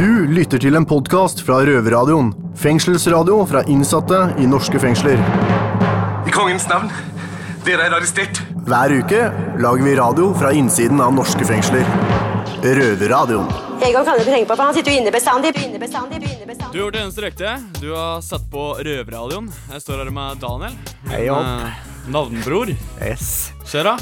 Du lytter til en podkast fra Røverradioen. Fengselsradio fra innsatte i norske fengsler. I kongens navn, dere er arrestert. Hver uke lager vi radio fra innsiden av norske fengsler. Røverradioen. Egon kan du ikke tenke på, for han sitter jo inne bestandig. inne bestandig, inne bestandig. Du har gjort det eneste riktige. Du har satt på Røverradioen. Jeg står her med Daniel. Hei, opp. eh, Navnbror. Yes. Skjer'a?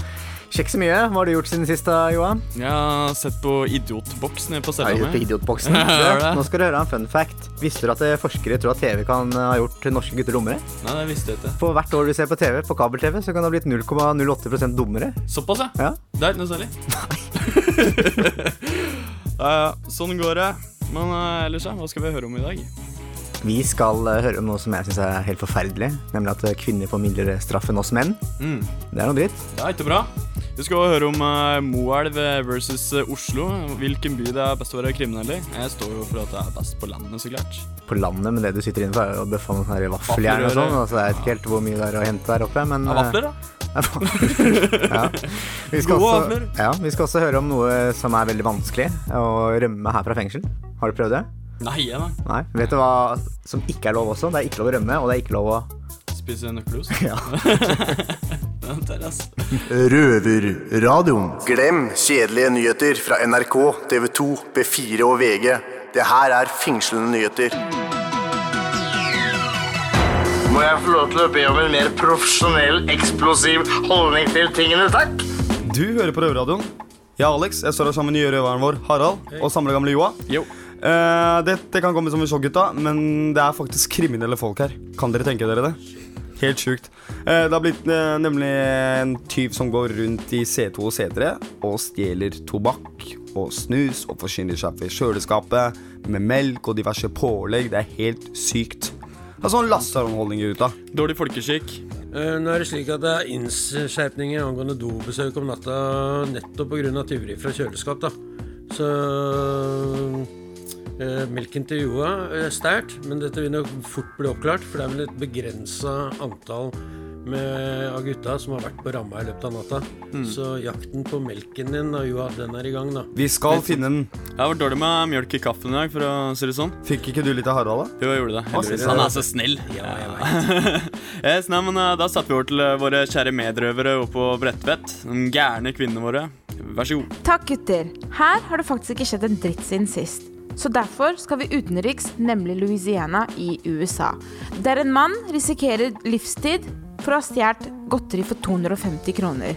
Sjekk så mye. Hva har du gjort siden sist, da, Johan? Jeg har sett på Idiotboksen på Jeg har cella på mi. Har du? Nå skal du høre en fun fact. Visste du at eh, forskere tror at TV kan eh, ha gjort norske gutter dummere? Nei, det visste jeg ikke. For hvert år du ser på TV, på kabel-TV, så kan du ha blitt 0,08% dummere. Såpass, ja. Ja. Det er ikke noe særlig. ja. Sånn går det. Men uh, ellers, ja. Hva skal vi høre om i dag? Vi skal eh, høre om noe som jeg syns er helt forferdelig, nemlig at eh, kvinner får mildere straff enn oss menn. Mm. Det er noe dritt. Det er ikke bra. Vi skal høre om uh, Moelv versus eh, Oslo. Hvilken by det er best å være kriminell i. Jeg står jo for at det er best på landet, så klart. På landet, men det du sitter inne for, er jo å bøffe noen sånne vaffeljern og sånn. Vaffelrøre. Altså, jeg vet ikke helt hvor mye det er å hente der oppe, men Ja, eh, vafler, da. ja. Vi skal, også, ja, vi skal også høre om noe som er veldig vanskelig, å rømme her fra fengsel. Har du prøvd det? Nei, jeg da. Nei. Vet du hva som ikke er lov også? Det er ikke lov å rømme, og det er ikke lov å Spise nøkkelos? Ja. Ass. Røverradioen. Glem kjedelige nyheter fra NRK, TV 2, B4 og VG. Det her er fengslende nyheter. Må jeg få lov til å be om en mer profesjonell, eksplosiv holdning til tingene, takk? Du hører på Røverradioen. Jeg er Alex. Jeg står her sammen med nye røveren vår, Harald, og samle gamle Joa. Jo. Eh, dette kan komme som en sjokk, gutta, men det er faktisk kriminelle folk her. Kan dere tenke dere det? Helt sjukt. Uh, det har blitt uh, nemlig en tyv som går rundt i C2 og C3 og stjeler tobakk og snus og forsyner seg ved kjøleskapet med melk og diverse pålegg. Det er helt sykt. Det er sånn lasteronholdning, gutta. Dårlig folkeskikk. Eh, Nå er det slik at det er innskjerpninger angående dobesøk om natta nettopp pga. tyveri fra kjøleskap. da. Så eh, melken til Joa er sterkt, men dette vil nok fort bli oppklart. For det er vel et begrensa antall med, av gutta som har vært på ramma i løpet av natta. Så jakten på melken din og Joa, den er i gang, da. Vi skal finne den. Jeg har vært dårlig med mjølk i kaffen i dag, for å si det sånn. Fikk ikke du litt av Harald, da? Jo, jeg gjorde det. heldigvis. Han er så snill. Ja, jeg vet. yes, nei, men eh, Da satte vi over til eh, våre kjære medrøvere oppe på Bredtvet. De gærne kvinnene våre. Vær så god. Takk, gutter. Her har det faktisk ikke skjedd en dritt siden sist. Så derfor skal vi utenriks, nemlig Louisiana i USA. Der en mann risikerer livstid for å ha stjålet godteri for 250 kroner.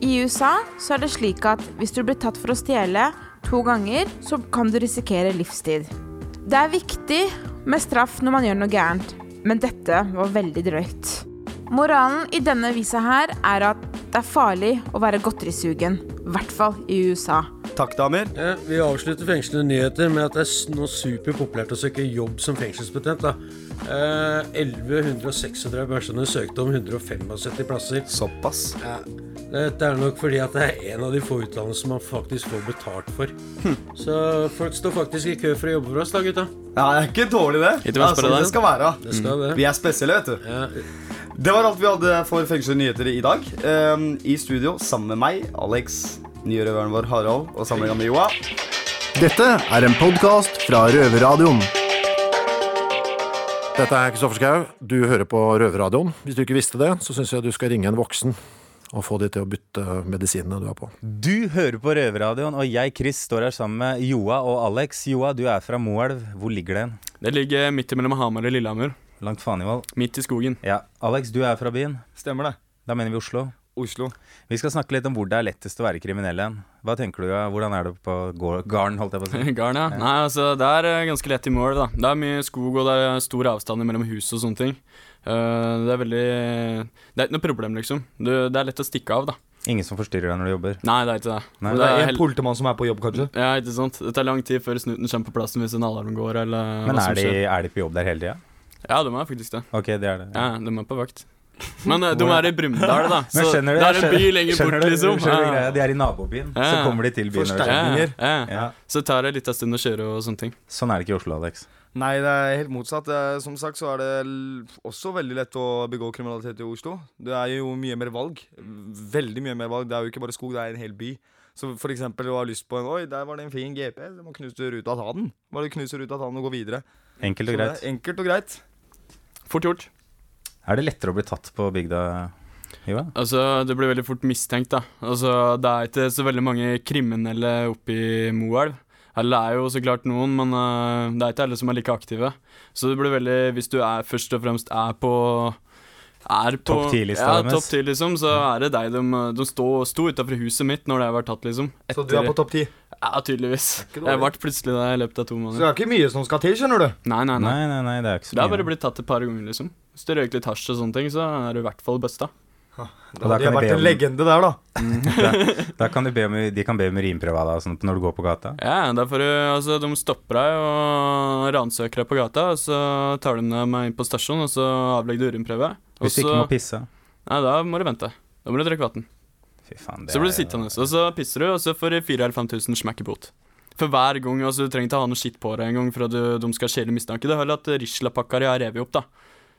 I USA så er det slik at hvis du blir tatt for å stjele to ganger, så kan du risikere livstid. Det er viktig med straff når man gjør noe gærent, men dette var veldig drøyt. Moralen i denne visa her er at det er farlig å være godterisugen, i hvert fall i USA. Takk, damer. Ja, vi avslutter fengslende nyheter med at det er noe nå superpopulært å søke jobb som fengselsbetjent. da. Eh, 1136 personer søkte om 175 plasser. Såpass. Ja, dette er nok fordi at det er en av de få utdannelsene man faktisk får betalt for. Så folk står faktisk i kø for å jobbe for oss, da, gutta. Ja, det er ikke dårlig, det. Det er sånn det skal være. Det skal det. Vi er spesielle, vet du. Ja, Det var alt vi hadde for Fengslede nyheter i dag. Um, I studio sammen med meg, Alex, nye røveren vår Harald og sammen med Joa. Dette er en podkast fra Røverradioen. Dette er Kristoffer Schau. Du hører på Røverradioen. Hvis du ikke visste det, så syns jeg du skal ringe en voksen og få de til å bytte medisinene du er på. Du hører på Røverradioen, og jeg, Chris, står her sammen med Joa og Alex. Joa, du er fra Moelv. Hvor ligger det? Det ligger midt mellom Hamar og Lillehammer. Langt Fanivoll. Midt i skogen. Ja. Alex, du er fra byen. Stemmer det. Da mener vi Oslo. Oslo. Vi skal snakke litt om hvor det er lettest å være kriminell igjen. Hva tenker du. Hvordan er det på Garn? holdt jeg på å si? Garn, ja. Nei, altså, det er eh, ganske lett i mål, da. Det er mye skog, og det er stor avstand mellom hus og sånne ting. Uh, det er veldig Det er ikke noe problem, liksom. Du, det er lett å stikke av, da. Ingen som forstyrrer deg når du jobber? Nei, det er ikke det. Nei. Det er en en politimann som er på jobb, kanskje. Ja, ikke sant. Det tar lang tid før snuten kommer på plassen hvis en alarm går, eller Men hva som er de, skjer. er de på jobb der hele tida? Ja, de er faktisk det. Ok, det er det. Ja, de er på vakt. Men eh, de er i Brumunddal, da. Så det er en by lenger bort, du- liksom. Ja. De er i nabobyen, så kommer de til byen. Ja. Så det tar det litt av stund å kjøre og sånne ting. Sånn er det ikke i Oslo, Alex. Nei, det er helt motsatt. Som sagt så er det også veldig lett å begå kriminalitet i Oslo. Det er jo mye mer valg. Veldig mye mer valg. Det er jo ikke bare skog, det er en hel by. Så for eksempel du har lyst på en Oi, der var det en fin GP. Du må knuse ruta, ta den. Bare knuse ruta, ta den og gå videre. Enkelt og greit. enkelt og greit. Fort gjort. Er det lettere å bli tatt på bygda, Iva? Altså, det blir veldig fort mistenkt, da. Altså, det er ikke så veldig mange kriminelle oppe i Moelv. Eller det er jo så klart noen, men uh, det er ikke alle som er like aktive. Så det blir veldig Hvis du er først og fremst er på er på Topp 10-lista ja, deres. topp 10, liksom, så er det deg de, de sto, sto utafor huset mitt når det var tatt, liksom. Så du er på topp ti? Ja, tydeligvis. Jeg ble plutselig der i løpet av to måneder. Så det er ikke mye som skal til, skjønner du. Nei, nei, nei. Nei, nei, nei, det er ikke så Det har bare blitt tatt et par ganger, liksom. Hvis du røyker litt hasj og sånne ting, så er du i hvert fall busta. Da da hadde jeg vært en legende der, da. Da, da kan de be om, de kan be om urinprøve av deg når du går på gata. Ja, derfor, altså, de stopper deg og ransøker deg på gata, og så tar de deg med inn på stasjonen, og så avlegger du urinprøve. Hvis du ikke må pisse. Nei, da må du vente. Da må du drikke vann. Så blir du er- sittende, og så pisser du, og så får du 4 eller 5000 smekk i bot. For hver gang, altså Du trenger ikke ha noe skitt på deg en gang for at du, de skal skjele mistanke. Det holder at Risla-pakka har revet opp, da.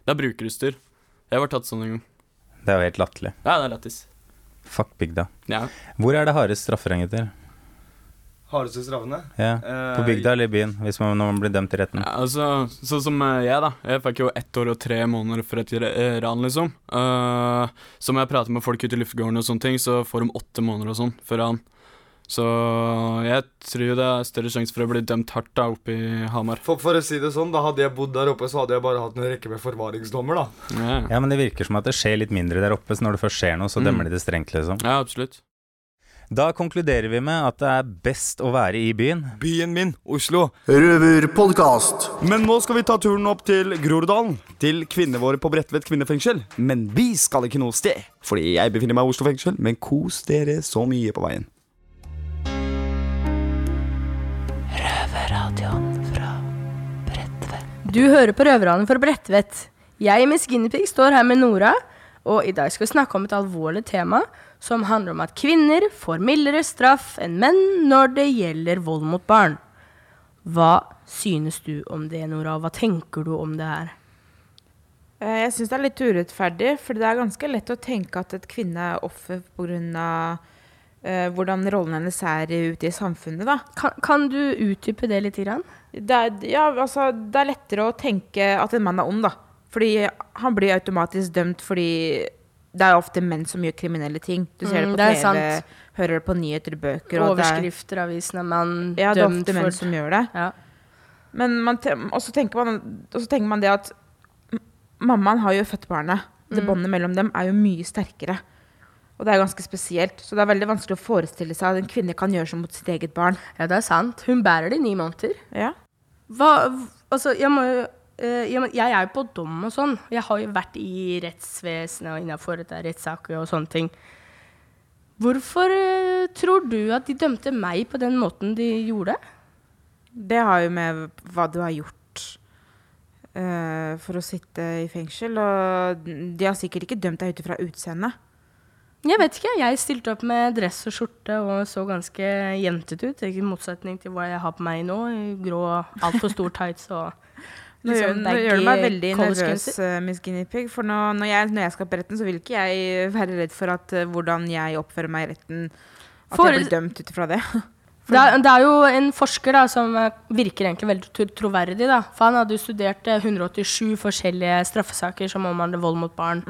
Det er brukerutstyr. Jeg var tatt sånn en gang. Det er jo helt latterlig. Ja, det er lættis. Fuck bygda. Ja. Hvor er det hardest straffer, gutter? Hardeste straffene? Ja. Eh, På bygda eller i byen? Hvis man, når man blir dømt i retten. Ja, altså, sånn som eh, jeg, da. Jeg fikk jo ett år og tre måneder for et eh, ran, liksom. Uh, som jeg prater med folk ute i luftegården og sånne ting, så får de åtte måneder og sånn for ran. Så jeg tror det er større sjanse for å bli dømt hardt da oppe i Hamar. For, for å si det sånn, da hadde jeg bodd der oppe, så hadde jeg bare hatt en rekke med forvaringsdommer, da. Ja, Ja, men det virker som at det skjer litt mindre der oppe, så når det først skjer noe, så Mm. dømmer de det strengt, liksom. ja absolutt. Da konkluderer vi med at det er best å være i byen. Byen min, Oslo. Røverpodkast. Men nå skal vi ta turen opp til Groruddalen. Til kvinnene våre på Bredtvet kvinnefengsel. Men vi skal ikke noe sted, fordi jeg befinner meg i Oslo fengsel. Men kos dere så mye på veien. Du hører på Røverradioen fra Bredtvet. Jeg, Miss Guinevere, står her med Nora, og i dag skal vi snakke om et alvorlig tema som handler om at kvinner får mildere straff enn menn når det gjelder vold mot barn. Hva synes du om det, Nora, hva tenker du om det her? Eh, Jeg syns det er litt urettferdig, for det er ganske lett å tenke at et kvinne er offer pga. Uh, hvordan rollen hennes er ute i samfunnet. Da. Kan, kan du utdype det litt? Grann? Det, er, ja, altså, det er lettere å tenke at en mann er ond, da. Fordi han blir automatisk dømt fordi det er ofte menn som gjør kriminelle ting. Du ser Mm, det på TV, det hører det på nyheter, bøker. og det er- Overskrifter, avisene, mann Ja, det er ofte menn som gjør det. Ja. Men man, og så man, og så tenker man det at mammaen har jo født barnet. Det Mm. båndet mellom dem er jo mye sterkere. Og det er ganske spesielt. Så det er veldig vanskelig å forestille seg at en kvinne kan gjøre sånn mot sitt eget barn. Ja, det er sant. Hun bærer det i ni måneder. Ja. Hva, altså, jeg, må, jo, jeg, må, jeg er jo på dom og sånn. Jeg har jo vært i rettsvesenet og innafor rettssaker og sånne ting. Hvorfor uh, tror du at de dømte meg på den måten de gjorde? Det har jo med hva du har gjort uh, for å sitte i fengsel. Og de har sikkert ikke dømt deg ut ifra utseendet. Jeg vet ikke. Jeg stilte opp med dress og skjorte og så ganske jentete ut. I motsetning til hva jeg har på meg nå. Grå, altfor stor tights og liksom nå gjør du meg veldig nervøs, uh, Miss Guinea Pig. For nå, når, jeg, når jeg skal på retten, så vil ikke jeg være redd for at eh, hvordan jeg oppfører meg i retten At For- jeg blir dømt ut ifra det. Det er, det er jo en forsker da, som eh, virker egentlig veldig troverdig. Da. For han hadde jo studert eh, 187 forskjellige straffesaker som omhandler vold mot barn.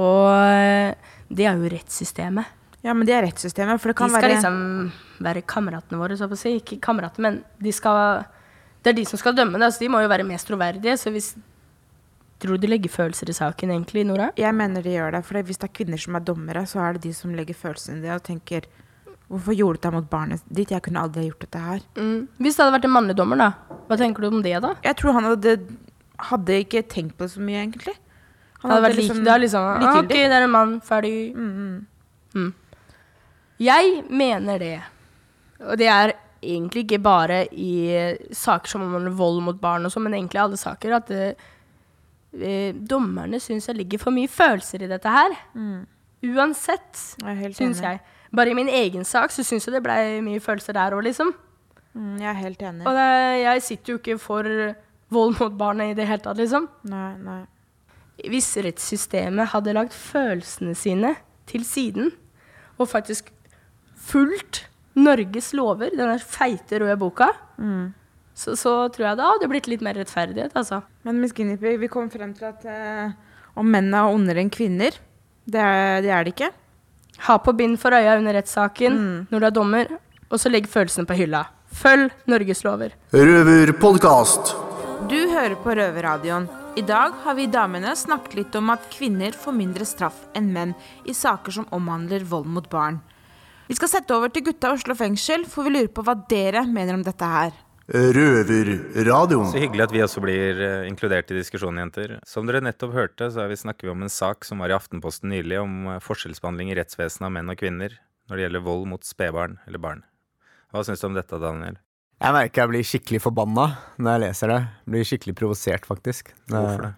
Og eh, det er jo rettssystemet. Ja, men det er rettssystemet. For det De skal være liksom være kameratene våre, så å si. Ikke kamerater, men de skal, det er de som skal dømme. Da, så de må jo være mest troverdige. Så hvis Tror du de legger følelser i saken, egentlig, Nora? Jeg mener de gjør det. For hvis det er kvinner som er dommere, så er det de som legger følelsene i det og tenker Hvorfor gjorde du dette mot barnet ditt? Jeg kunne aldri ha gjort dette her. Mm. Hvis det hadde vært en mannlig dommer, da? Hva tenker du om det, da? Jeg tror han hadde, hadde ikke tenkt på det så mye, egentlig. Han hadde vært lik, det er liksom ah, Ok, det er en mann. Ferdig. Mm. Jeg mener det. Og det er egentlig ikke bare i saker som om vold mot barn og sånn, men egentlig alle saker, at eh, eh, dommerne syns jeg ligger for mye følelser i dette her. Uansett, Jeg er syns jeg. Bare i min egen sak så syns jeg det ble mye følelser der òg, liksom. Mm, jeg er helt enig. Og det, jeg sitter jo ikke for vold mot barnet i det hele tatt, liksom. Nei, nei. Hvis rettssystemet hadde lagt følelsene sine til siden, og faktisk fulgt Norges lover, denne feite røde boka, så, så tror jeg det hadde blitt litt mer rettferdighet, altså. Men Miss Guinevere, vi kom frem til at eh, om menn er ondere enn kvinner, det er, det er det ikke. Ha på bind for øya under rettssaken når du er dommer, og så legg følelsene på hylla. Følg Norges lover. Røverpodkast. Du hører på Røverradioen. I dag har vi damene snakket litt om at kvinner får mindre straff enn menn i saker som omhandler vold mot barn. Vi skal sette over til gutta i Oslo fengsel, for vi lurer på hva dere mener om dette her. Røverradioen. Så hyggelig at vi også blir eh, inkludert i diskusjonen, jenter. Som dere nettopp hørte, så vi, snakker vi om en sak som var i Aftenposten nylig, om eh, forskjellsbehandling i rettsvesenet av menn og kvinner når det gjelder vold mot spedbarn eller barn. Hva syns du om dette, Daniel? Jeg merker jeg blir skikkelig forbanna når jeg leser det. Blir skikkelig provosert, faktisk. Hvorfor det?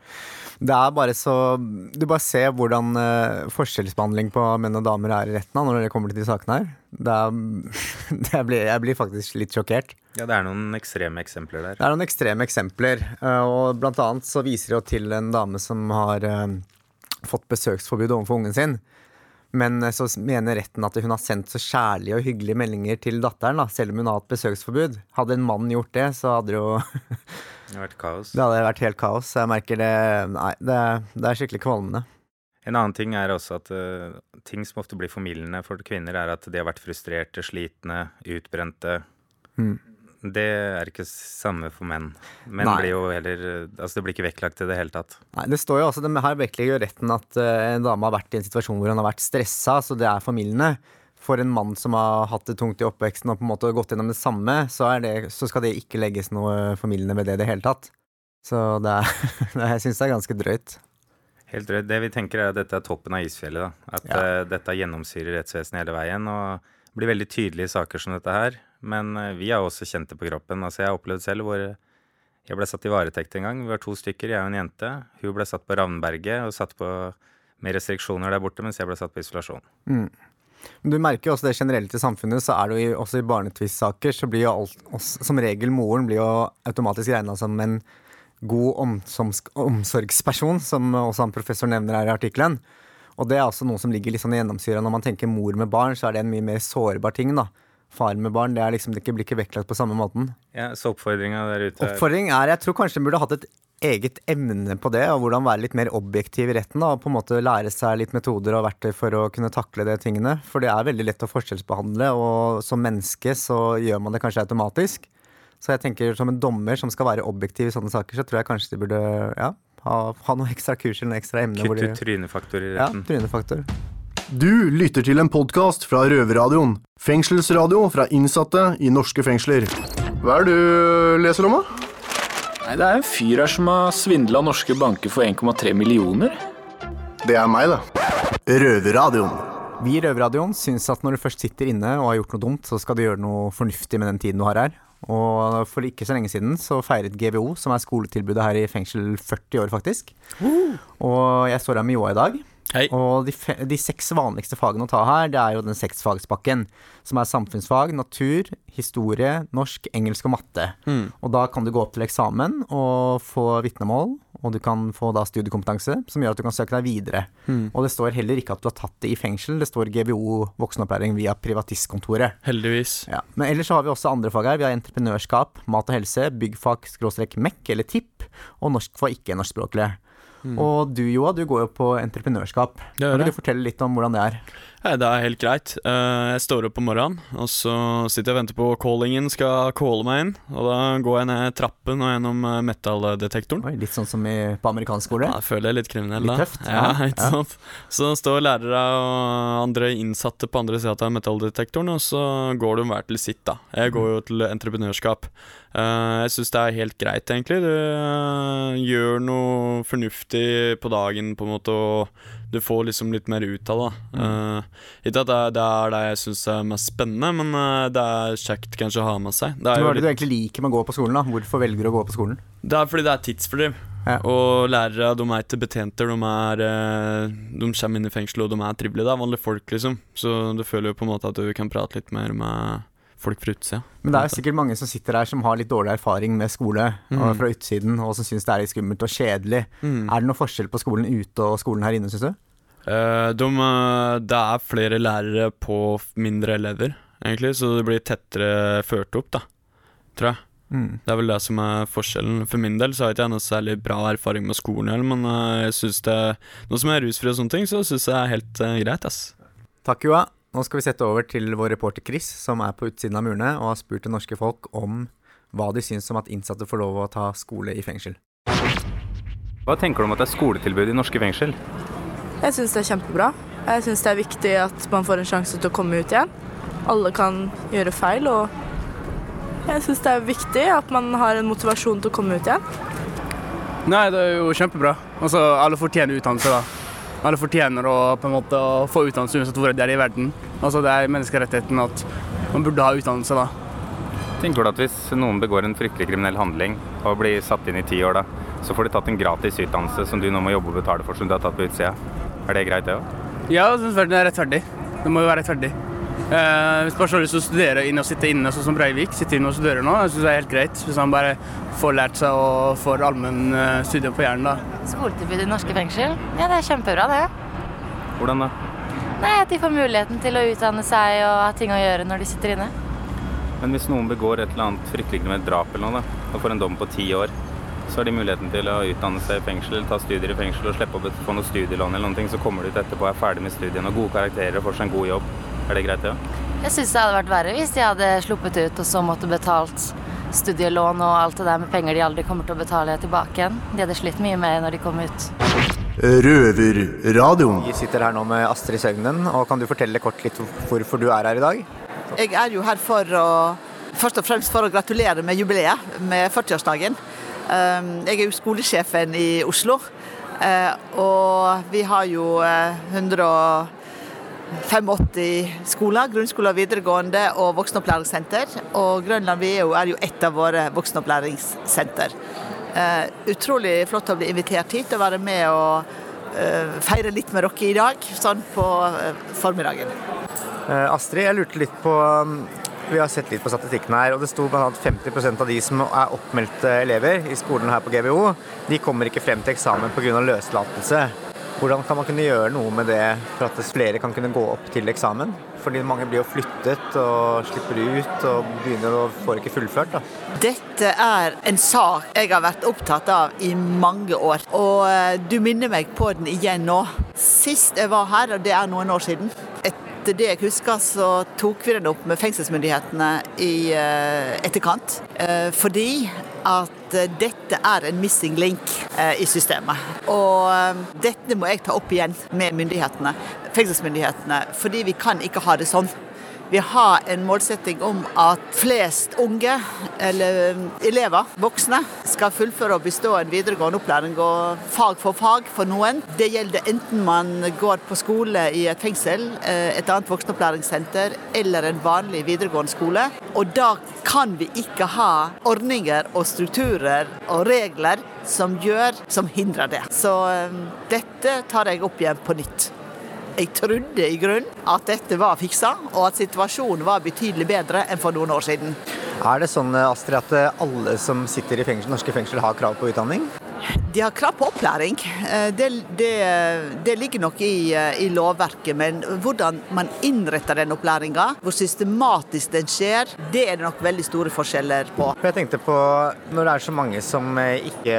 Det er bare så Du bare ser hvordan uh, forskjellsbehandling på menn og damer er i retten av når det kommer til de sakene her. Det er, det blir, jeg blir faktisk litt sjokkert. Ja, det er noen ekstreme eksempler der. Det er noen ekstreme eksempler, Uh, og blant annet så viser de jo til en dame som har uh, fått besøksforbud overfor ungen sin. Men eh, så mener retten at hun har sendt så kjærlige og hyggelige meldinger til datteren, da, selv om hun har hatt besøksforbud. Hadde en mann gjort det, så hadde det jo Det hadde vært kaos. Det hadde vært helt kaos. Jeg merker det Nei, det, det er skikkelig kvalmende. En annen ting er også at uh, ting som ofte blir formildende for kvinner, er at de har vært frustrerte, slitne, utbrente. Mm. Det er ikke samme for menn. Menn Nei. blir jo heller Altså, det blir ikke vektlagt i det hele tatt. Nei, det står jo også, det Her vektlegger jo retten at eh, en dame har vært i en situasjon hvor hun har vært stressa, så det er formildende. For en mann som har hatt det tungt i oppveksten og på en måte gått gjennom det samme, så, er det, så skal det ikke legges noe formildende ved det i det hele tatt. Så det er, jeg syns det er ganske drøyt. Helt drøyt. Det vi tenker er at dette er toppen av isfjellet. da. At Ja. uh, dette gjennomsyrer rettsvesenet hele veien og blir veldig tydelige saker som dette her. Men eh, vi har også kjent det på kroppen. Altså Jeg har opplevd selv hvor jeg ble satt i varetekt en gang. Vi var to stykker, jeg og en jente. Hun ble satt på Ravnberget og satt på med restriksjoner der borte, mens jeg ble satt på isolasjon. Mm. Du merker jo også det generelt i samfunnet, så er det jo også i barnetvistsaker, så blir jo alt, som regel moren blir jo automatisk regna som en god omsorgsperson, som også han professor nevner her i artikkelen. Og det er også noe som ligger litt sånn gjennomsyra. Når man tenker mor med barn, så er det en mye mer sårbar ting, da. Far med barn, det er liksom det blir ikke vektlagt på samme måten. Ja, Så oppfordringa der ute er- Oppfordring er Jeg tror kanskje en burde hatt et eget emne på det, og hvordan være litt mer objektiv i retten. da, Og på en måte lære seg litt metoder og verktøy for å kunne takle de tingene. For det er veldig lett å forskjellsbehandle, og som menneske så gjør man det kanskje automatisk. Så jeg tenker som en dommer som skal være objektiv i sånne saker, så tror jeg kanskje de burde ja, ha, ha noe ekstra kurs eller noe ekstra emne. Kutt de- ut trynefaktor i retten. Ja, trynefaktor. Du lytter til en podkast fra Røverradioen. Fengselsradio fra innsatte i norske fengsler. Hva er det du leser om, da? Nei, Det er en fyr her som har svindla norske banker for 1,3 millioner. Det er meg, da. Røverradioen. Vi i Røverradioen syns at når du først sitter inne og har gjort noe dumt, så skal du gjøre noe fornuftig med den tiden du har her. Og for ikke så lenge siden så feiret GVO, som er skoletilbudet her i fengsel, 40 år, faktisk. Og jeg står her med Joa i dag. Og de, de seks vanligste fagene å ta her, det er jo den seksfagspakken. Som er samfunnsfag, natur, historie, norsk, engelsk og matte. Mm. Og da kan du gå opp til eksamen og få vitnemål, og du kan få da studiekompetanse, som gjør at du kan søke deg videre. Mm. Og det står heller ikke at du har tatt det i fengsel, det står GVO voksenopplæring via privatistkontoret. Heldigvis. Ja. Men ellers så har vi også andre fag her. Vi har entreprenørskap, mat og helse, byggfag, skråstrek MEC eller TIP, og norsk for ikke-norskspråklige. Mm. Og du Joa, du går jo på entreprenørskap. Kan du fortelle litt om hvordan det er? Hei, det er helt greit. Eh, jeg står opp om morgenen, og så sitter jeg og venter på callingen skal calle meg inn. Og da går jeg ned trappen og gjennom eh, metalldetektoren. Oi, litt sånn som i, på amerikansk skole? Ja, jeg føler jeg litt kriminell, Litt da. tøft, Ja, ja, ikke ja. sant. Så står lærere og andre innsatte på andre sida av metalldetektoren, og så går de hver til sitt, da. Jeg går jo til entreprenørskap. Eh, jeg syns det er helt greit, egentlig. Du eh, gjør noe fornuftig på dagen, på en måte, og du får liksom litt mer ut av det. Mm. Eh, ikke at det er det, jeg syns er mest spennende, men det er kjekt kanskje å ha med seg. Det er Hva er det litt du egentlig liker med å gå på skolen? da? Hvorfor velger du å gå på skolen? det er fordi det er tidsfordriv. Og lærere de er ikke betjenter. De, er, de kommer inn i fengsel, og de er trivelige. Det er vanlige folk, liksom. Så du føler jo på en måte at du kan prate litt mer med folk fra utsida. Men det er jo sikkert mange som sitter her som har litt dårlig erfaring med skole Mm. og fra utsiden, og som syns det er litt skummelt og kjedelig. Mm. Er det noe forskjell på skolen ute og skolen her inne, syns du? Uh, de, eh, det er flere lærere på mindre elever, egentlig, så det blir tettere ført opp, da. Tror jeg. Mm. Det er vel det som er forskjellen. For min del så har jeg ikke noe særlig bra erfaring med skolen heller, men eh, jeg synes det Nå som jeg er rusfri og sånne ting, så syns jeg det er helt uh, greit, ass. Takk, Joa. Nå skal vi sette over til vår reporter Chris, som er på utsiden av murene og har spurt det norske folk om hva de syns om at innsatte får lov å ta skole i fengsel. Hva tenker du om at det er skoletilbud i norske fengsel? Jeg syns det er kjempebra. Jeg syns det er viktig at man får en sjanse til å komme ut igjen. Alle kan gjøre feil, og jeg syns det er viktig at man har en motivasjon til å komme ut igjen. Nei, det er jo kjempebra. Altså, alle fortjener utdannelse, da. Alle fortjener å, på en måte, få utdannelse uansett hvor de er i verden. Altså, det er menneskerettigheten at man burde ha utdannelse, da. Tenker du at hvis noen begår en fryktelig kriminell handling og blir satt inn i ti år, da, så får de tatt en gratis utdannelse som du nå må jobbe og betale for, som du har tatt på utsida? Er det greit, det òg? Ja, selvfølgelig det er rettferdig. Det må jo være rettferdig. Eh, hvis man har lyst til å studere inne og sitte inne, sånn som Breivik sitter inne og studerer nå, jeg synes det er helt greit. Hvis han bare får lært seg og får allmenn eh, på hjernen, da. Skoletilbud i norske fengsel? Ja, det er kjempebra, det. Hvordan da? Nei, At de får muligheten til å utdanne seg og ha ting å gjøre når de sitter inne. Men hvis noen begår et eller annet fryktelig med drap eller noe, da, og får en dom på ti år, så har de muligheten til å utdanne seg i fengsel, ta studier i fengsel og slippe å få noe studielån eller ting, så kommer de ut etterpå og er ferdig med studiene og gode karakterer og får seg en god jobb. Er det greit, det òg? Jeg syns det hadde vært verre hvis de hadde sluppet ut og så måtte betalt studielån og alt det der med penger de aldri kommer til å betale tilbake igjen. De hadde slitt mye med når de kom ut. Røverradioen. Vi sitter her nå med Astrid Søgnen, og kan du fortelle kort litt hvorfor du er her i dag? Jeg er jo her for å Først og fremst for å gratulere med jubileet, med 40-årsdagen. Um, Jeg er jo skolesjefen i Oslo, eh, og vi har jo eh, 185 skoler, grunnskoler, videregående og voksenopplæringssenter. Og Grønland VEO er jo et av våre voksenopplæringssenter. Uh, Utrolig flott å bli invitert hit og være med og uh, feire litt med dere i dag, sånn på uh, formiddagen. Astrid, jeg lurte litt på um, Vi har sett litt på statistikken her, og det sto bl.a. 50% av de som er oppmeldte elever i skolen her på GBO, de kommer ikke frem til eksamen pga. løslatelse. Hvordan kan man kunne gjøre noe med det for at flere kan kunne gå opp til eksamen? Fordi mange blir jo flyttet og slipper ut og begynner å får ikke fullført. da. Dette er en sak jeg har vært opptatt av i mange år. Og eh, du minner meg på den igjen nå. Sist jeg var her, og det er noen år siden, etter det jeg husker, så tok vi den opp med fengselsmyndighetene i eh, etterkant. Eh, Fordi at eh, dette er en missing link eh, i systemet. Og eh, dette må jeg ta opp igjen med myndighetene, fengselsmyndighetene, fordi vi kan ikke ha det sånn. Vi har en målsetting om at flest unge, eller elever, voksne, skal fullføre og bestå en videregående opplæring, og fag for fag for noen. Det gjelder enten man går på skole i et fengsel, eh, et annet voksenopplæringssenter, eller en vanlig videregående skole. Og da kan vi ikke ha ordninger og strukturer og regler som gjør, som hindrer det. Så um, dette tar jeg opp igjen på nytt. Jeg trodde i grunn at dette var fiksa, og at situasjonen var betydelig bedre enn for noen år siden. Er det sånn Astrid, at alle som sitter i fengsel, norske fengsel har krav på utdanning? De har krav på opplæring. Eh, Det, det, det ligger nok i, eh, i lovverket, men hvordan man innretter den opplæringa, hvor systematisk den skjer, det er det nok veldig store forskjeller på. Jeg tenkte på, Når det er så mange som eh, ikke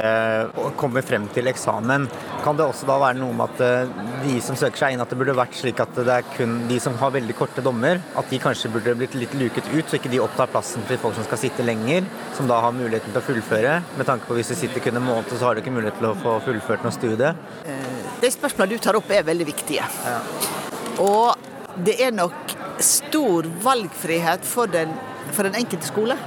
kommer frem til eksamen, kan det også da være noe med at de som søker seg inn, at det burde vært slik at det er kun de som har veldig korte dommer, at de kanskje burde blitt litt luket ut, så ikke de opptar plassen til folk som skal sitte lenger, som da har muligheten til å fullføre? Med tanke på hvis de sitter kun en måned, så har du ikke mulighet til å få fullført noe studie. De spørsmålene du tar opp er veldig viktige. Og det er nok stor valgfrihet for den, for den enkelte skole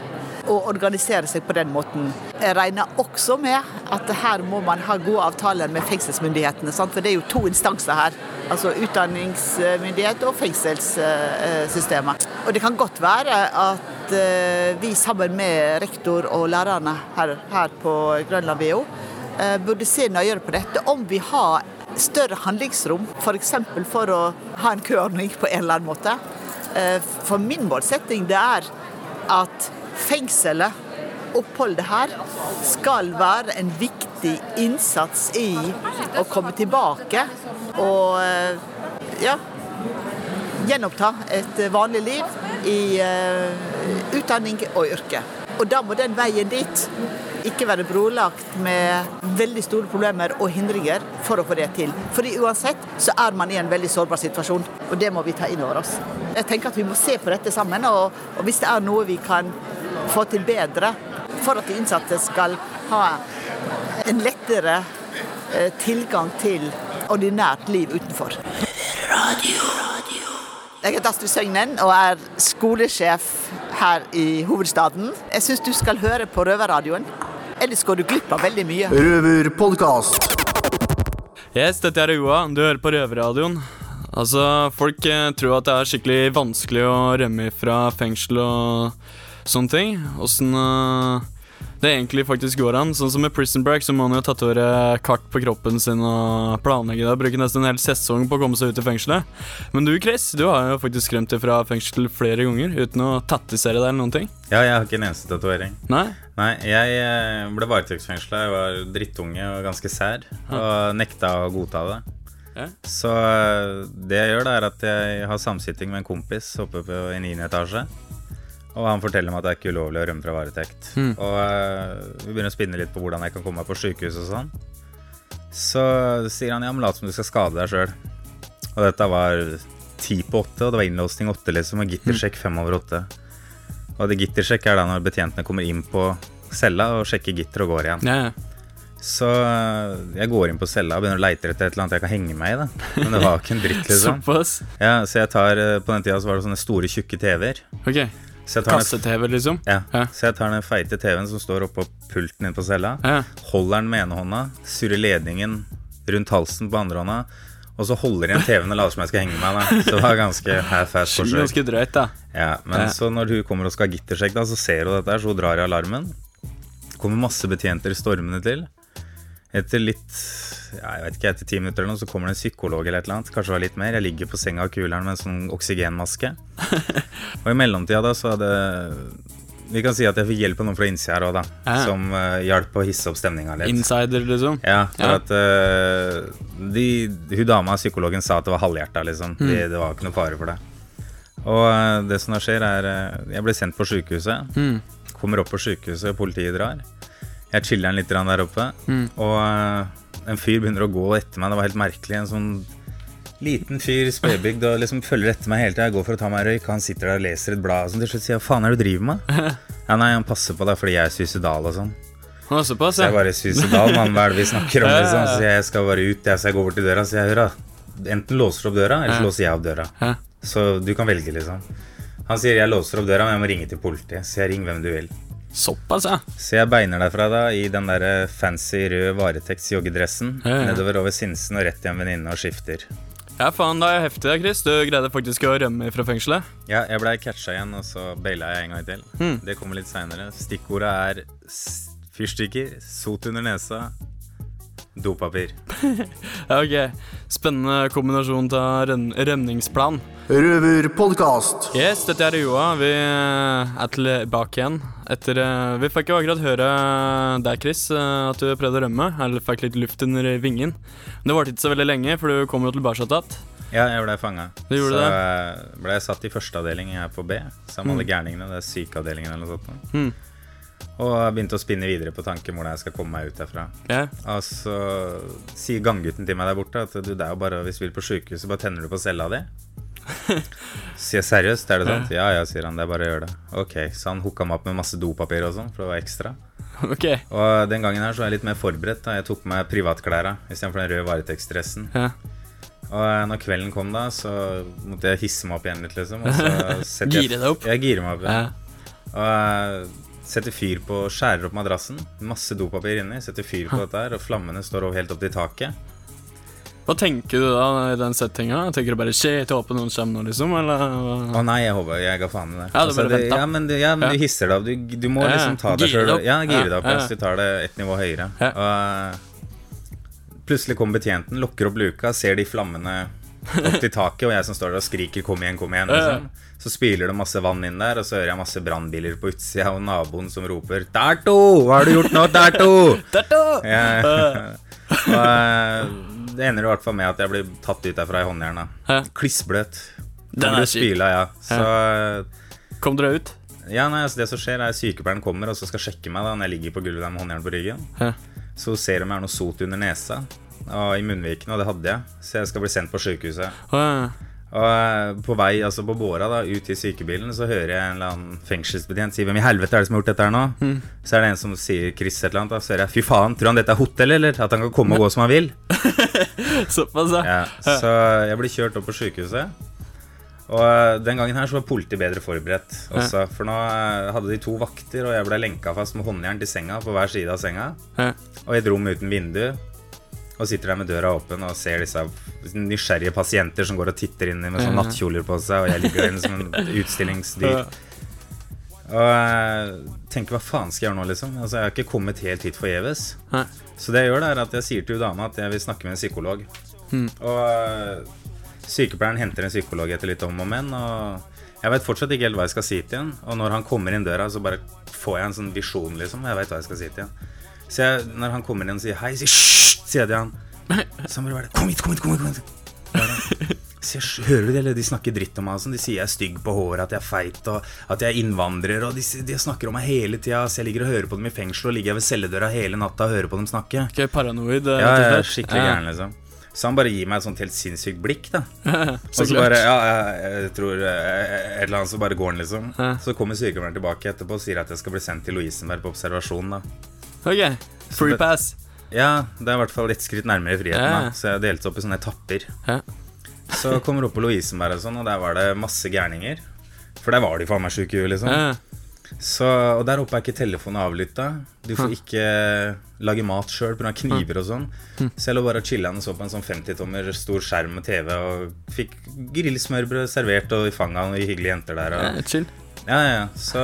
å organisere seg på den måten. Jeg regner også med at her må man ha gode avtaler med fengselsmyndighetene. Sant? For det er jo to instanser her. Altså utdanningsmyndighet og fengselssystemet. Og det kan godt være at eh, vi sammen med rektor og lærerne her, her på Grønland VO eh, burde se nøyere på dette. Om vi har større handlingsrom, f.eks. For, for å ha en køordning på en eller annen måte. Eh, For min målsetting det er at fengselet, oppholdet her, skal være en viktig innsats i å komme tilbake og eh, ja, gjenoppta et vanlig liv i eh, utdanning og yrke. Og da må den veien dit ikke være brolagt med veldig store problemer og hindringer for å få det til. Fordi uansett så er man i en veldig sårbar situasjon, og det må vi ta inn over oss. Jeg tenker at vi må se på dette sammen, og, og hvis det er noe vi kan få til bedre for at de innsatte skal ha en lettere eh, tilgang til ordinært liv utenfor. Jeg heter Astrid Søgnen og er skolesjef her i hovedstaden. Jeg syns du skal høre på Røverradioen. Ellers går du glipp av veldig mye. Røverpodkast. Yes, dette er Joa. Du hører på Røverradioen. Altså, folk eh, tror at det er skikkelig vanskelig å rømme fra fengsel og sånne ting. Åssen eh, det egentlig faktisk går an. Sånn som med Prison Break, så må man jo tatovere kart på kroppen sin og planlegge det. Bruke nesten en hel sesong på å komme seg ut i fengselet. Men du, Chris, du har jo faktisk skremt deg fra fengsel flere ganger uten å tattisere deg eller noen ting. Ja, jeg har ikke en eneste tatovering. Nei? Nei, jeg eh, ble varetektsfengsla. Jeg var drittunge og ganske sær. Og nekta å godta det. Ja. Så eh, det jeg gjør, da er at jeg har samsitting med en kompis oppe på i 9. etasje. Og han forteller meg at det er ikke ulovlig å rømme fra varetekt. Mm. Og eh, vi begynner å spinne litt på hvordan jeg kan komme meg på sykehus og sånn. Så sier han ja, men lat som du skal skade deg sjøl. Og dette var ti på åtte, og det var innlåsning åtte, liksom, og gittersjekk fem over åtte. Og det gittersjekk er da når betjentene kommer inn på cella og sjekker gitter og går igjen. Ja, ja. Så øh, jeg går inn på cella og begynner å leite etter et eller annet jeg kan henge meg i. da Men det var ikke en dritt, liksom. Såpass? Ja, Så jeg tar øh, På den tida så var det sånne store, tjukke TV-er. Ok. Så jeg tar den- Kasse-TV, liksom? Ja. Så jeg tar den feite TV-en som står oppå pulten inne på cella, Ja. holder den med ene hånda, surrer ledningen rundt halsen på andre hånda, og så holder igjen TV-en og later som jeg skal henge meg. da Så det var ganske half-ass forsøk. Ganske drøyt, da. Ja, men Ja. så når hun kommer og skal ha gittersjekk, da, så ser hun dette her, så hun drar i alarmen. Kommer masse betjenter stormende til. Etter litt ja, jeg vet ikke, etter ti minutter eller noe, så kommer det en psykolog eller et eller annet. Kanskje det var litt mer. Jeg ligger på senga av kuleren med en sånn oksygenmaske. og i mellomtida da, så hadde Vi kan si at jeg fikk hjelp av noen fra innsida her òg, da. Ja. Som uh, hjalp å hisse opp stemninga litt. Insider, liksom? Ja, for Ja. at uh, de, hun dama, psykologen, sa at det var halvhjerta, liksom. Mm. Det, det var ikke noe fare for det. Og uh, det som da skjer, er Jeg ble sendt på sjukehuset. Mm. Kommer opp på sjukehuset, politiet drar. Jeg chiller'n litt der oppe. Mm. Og en fyr begynner å gå etter meg. Det var helt merkelig. En sånn liten fyr, spedbygd, og liksom følger etter meg hele tida. Jeg går for å ta meg røyk, han sitter der og leser et blad. Og sånn. Til slutt sier jeg hva faen er det du driver med? ja, nei, han passer på deg fordi jeg er suicidal og sånn. Å, såpass, Så jeg bare suicidal, mann, hva er det vi snakker om? Liksom? Så jeg skal bare ut, jeg så jeg går bort til døra. Så jeg hører enten låser du opp døra, eller så låser jeg opp døra. Så du kan velge, liksom. Han sier jeg låser opp døra, men jeg må ringe til politiet. Så jeg ringer hvem du vil. Såpass, ja. Så jeg beiner derfra da i den der eh, fancy rød varetektsjoggedressen nedover over Sinsen og rett til en venninne og skifter. Ja, faen, da er jeg heftig, Chris. Du greide faktisk å rømme fra fengselet. Ja, jeg blei catcha igjen, og så baila jeg en gang til. Hmm. Det kommer litt seinere. Stikkordet er fyrstikker, sot under nesa, dopapir. Ok. Spennende kombinasjon av ren- rømningsplan. Røverpodkast. Yes, dette er Joa. Vi eh, er tilbake igjen. Etter eh, Vi fikk jo akkurat høre deg, Chris, eh, at du prøvde å rømme. Eller fikk litt luft under vingen. Men det varte ikke så veldig lenge, for du kom jo tilbake igjen. Ja, jeg ble fanga. Så det? eh, ble jeg satt i førsteavdeling her på B, sammen med alle Mm. gærningene. Det er sykeavdelingen eller noe sånt. Mm. Og jeg begynte å spinne videre på tanken hvordan jeg skal komme meg ut derfra. Ja. Og så sier ganggutten til meg der borte at du, det er jo bare hvis du vil på sjukehuset, bare tenner du på cella di. Sier jeg seriøst, er det sant? Ja ja, sier han. Det er bare å gjøre det. Ok, Så han hooka meg opp med masse dopapir og sånn, for det var ekstra. Ok. Og den gangen her så var jeg litt mer forberedt. da Jeg tok på meg privatklæra istedenfor den røde varetektsdressen. Ja. Og eh, når kvelden kom, da, så måtte jeg hisse meg opp igjen litt, liksom. Og så Gire deg opp? Jeg girer meg opp, ja. Ja. Og jeg setter fyr på Skjærer opp madrassen. Masse dopapir inni. Setter fyr på dette her, og flammene står over helt opp til taket. Hva tenker du da i den settinga? Tenker du bare 'shit, jeg håper noen kommer nå', liksom? Eller? Å nei, jeg håper jeg ga faen i det. Ja, bare venter. ja, men, ja, men Ja. du hisser deg opp. Du, du må liksom ta deg sjøl. Ja, gire deg opp. Så du tar det ett nivå høyere. Og eh, plutselig kommer betjenten, lukker opp luka, ser de flammene opp til taket, og jeg som står der og skriker 'kom igjen, kom igjen'. Liksom. Så spyler det masse vann inn der, og så hører jeg masse brannbiler på utsida, og naboen som roper 'Derto! Hva har du gjort nå, Derto?' Derto! Ja. og, eh, det ender i hvert fall med at jeg blir tatt ut derfra i håndjern. Klissbløt. Den er spyla, ja. Så Kom dere ut? Ja, nei, altså Det som skjer, er sykepleieren kommer og så skal sjekke meg da når jeg ligger på gulvet der med håndjern på ryggen. Hæ? Så ser de om jeg har noe sot under nesa og i munnvikene, og det hadde jeg. Så jeg skal bli sendt på sykehuset. Og eh, på vei altså på båra da, ut til sykebilen så hører jeg en eller annen fengselsbetjent si 'Hvem i helvete er det som har gjort dette her nå?' Mm. Så er det en som sier Chris et eller annet. Da så hører jeg 'Fy faen, tror han dette er hotell, eller?' At han kan komme og gå som han vil. Såpass, ja. Så jeg blir kjørt opp på sykehuset. Og eh, den gangen her så var politiet bedre forberedt også. For nå eh, hadde de to vakter, og jeg ble lenka fast med håndjern til senga på hver side av senga. Og i et rom uten vindu. Og sitter der med døra åpen og ser disse nysgjerrige pasienter som går og titter inn med sånn nattkjoler på seg, og jeg ligger der inne som en utstillingsdyr. Og jeg tenker hva faen skal jeg gjøre nå, liksom? Altså, jeg har ikke kommet helt hit forgjeves. Så det jeg gjør, er at jeg sier til dama at jeg vil snakke med en psykolog. Mm. Og øh, sykepleieren henter en psykolog etter litt om og men, og jeg vet fortsatt ikke helt hva jeg skal si til ham. Og når han kommer inn døra, så bare får jeg en sånn visjon, liksom. Jeg vet hva jeg skal si til ham. Så jeg, når han kommer inn og sier hei, sier hysj, sier jeg til han. Så han bare Kom hit, kom hit, kom hit! Kom hit. Jeg, hører du det, eller? De snakker dritt om meg. Sånn. De sier jeg er stygg på håret, at jeg er feit, og at jeg er innvandrer. Og de, de snakker om meg hele tida. Så jeg ligger og hører på dem i fengsel, og ligger ved celledøra hele natta og hører på dem snakke. Okay, paranoid, eh, Ja, jeg er skikkelig Ja. gæren, liksom. Så han bare gir meg et sånt helt sinnssykt blikk, da. Så og så bare Ja, jeg, jeg tror eh, Et eller annet, så bare går han, liksom. Så kommer sykepleieren tilbake etterpå og sier at jeg skal bli sendt til Lovisenberg på observasjon, da. Ok, free pass. Ja, det er i hvert fall ett skritt nærmere friheten. Ja. da Så jeg delte opp i sånne etapper. Så jeg kommer opp på Lovisenberg og sånn, og der var det masse gærninger. For der var de faen meg sjuke i huet, liksom. Ja. Så, og der oppe er ikke telefonen avlytta. Du får Hm. ikke lage mat sjøl pga. kniver og sånn. Hm. Så jeg lå bare og chilla og så på en sånn 50-tommer stor skjerm med TV og fikk grillsmørbrød servert og i fanget av noen hyggelige jenter der. Og, Ja, chill. Ja, ja, ja. Så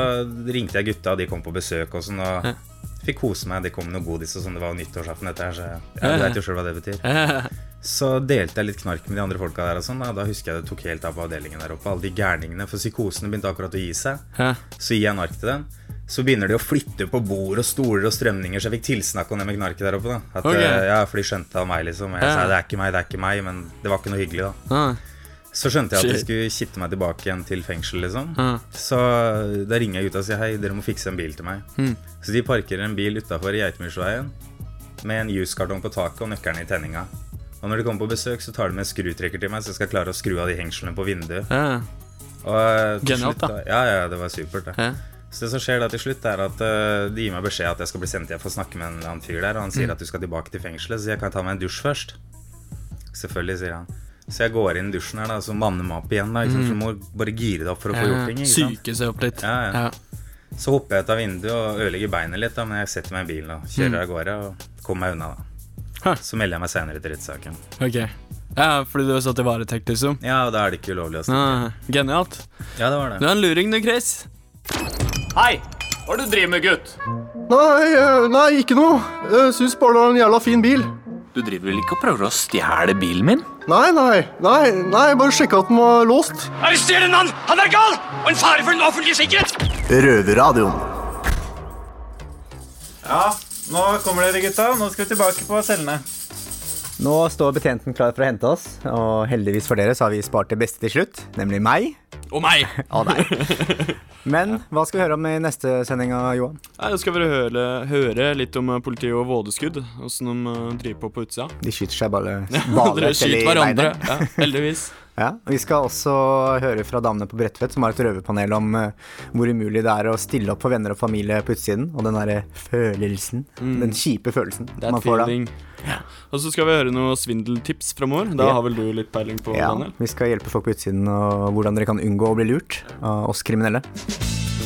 ringte jeg gutta, og de kom på besøk og sånn. Og fikk kose meg. Det kom noe godis og sånn. Det var jo nyttårsaften, dette her, så jeg, du vet jo sjøl hva det betyr. Så delte jeg litt knark med de andre folka der og sånn. Da, da husker jeg det tok helt av på avdelingen der oppe. Alle de gærningene. For psykosene begynte akkurat å gi seg. Så gir jeg nark til dem. Så begynner de å flytte på bord og stoler og strømninger, så jeg fikk tilsnakk om det med knarket der oppe. da At, Ok. eh, Ja, For de skjønte av meg, liksom. Jeg sa det er ikke meg, det er ikke meg, men det var ikke noe hyggelig, da. Så skjønte jeg at de skulle kitte meg tilbake igjen til fengsel, liksom. Ah. Så da ringer jeg gutta og sier hei, dere må fikse en bil til meg. Mm. Så de parkerer en bil utafor Geitmyrsveien med en juskartong på taket og nøkkelen i tenninga. Og når de kommer på besøk, så tar de med en skrutrekker til meg, så jeg skal klare å skru av de hengslene på vinduet. Ja. Eh, Genialt, slutt da. Ja, ja, det var supert, det. Ja. Så det som skjer da til slutt, er at uh, de gir meg beskjed at jeg skal bli sendt hjem for å snakke med en annen fyr der, og han sier Mm. at du skal tilbake til fengselet, så jeg kan ta meg en dusj først. Selvfølgelig, sier han. Så jeg går inn i dusjen her, da, så manner meg opp igjen, da. Ikke sant? Mm. Så du må bare gire deg opp for å få gjort ting. Ikke sant? Syke seg opp litt. Ja, ja. Ja. Så hopper jeg ut av vinduet og ødelegger beinet litt, da, men jeg setter meg i bilen og kjører Mm. av gårde og kommer meg unna. da Så melder jeg meg senere til rettssaken. Okay. Ja, fordi du har satt i varetekt, liksom? Ja, og da er det ikke ulovlig å snakke. Ah, genialt. Ja, det var det. Du er en luring, du, Chris. Hei! Hva er det du driver med, gutt? Nei, eh, nei, ikke noe. Jeg syns bare det var en jævla fin bil. Du driver vel ikke og prøver å stjele bilen min? Nei, nei, nei, nei, bare sjekka at den var låst. Arrester en mann! Han er gal! Og en fare for den offentlige sikkerhet! Røverradioen. Ja, nå kommer dere, gutta. Nå skal vi tilbake på cellene. Nå står betjenten klar for å hente oss, og heldigvis for dere så har vi spart det beste til slutt, nemlig meg. Og meg! Og deg. Men hva skal vi høre om i neste sending, Johan? Nei, Da skal vi høre, høre litt om politiet politi og vådeskudd. Åssen de eh, driver på på utsida. De skyter seg bare Dere skyter hverandre. Ja, heldigvis. Ja, Vi skal også høre fra damene på Bredtvet, som har et røverpanel om eh, hvor umulig det er å stille opp for venner og familie på utsiden, og den derre følelsen. Mm. Den kjipe følelsen That man får da. feeling. Og så skal vi høre noen svindeltips framover. Da Ja. har vel du litt peiling på Ja, Daniel? vi skal hjelpe folk på utsiden og hvordan dere kan unngå å bli lurt av oss kriminelle.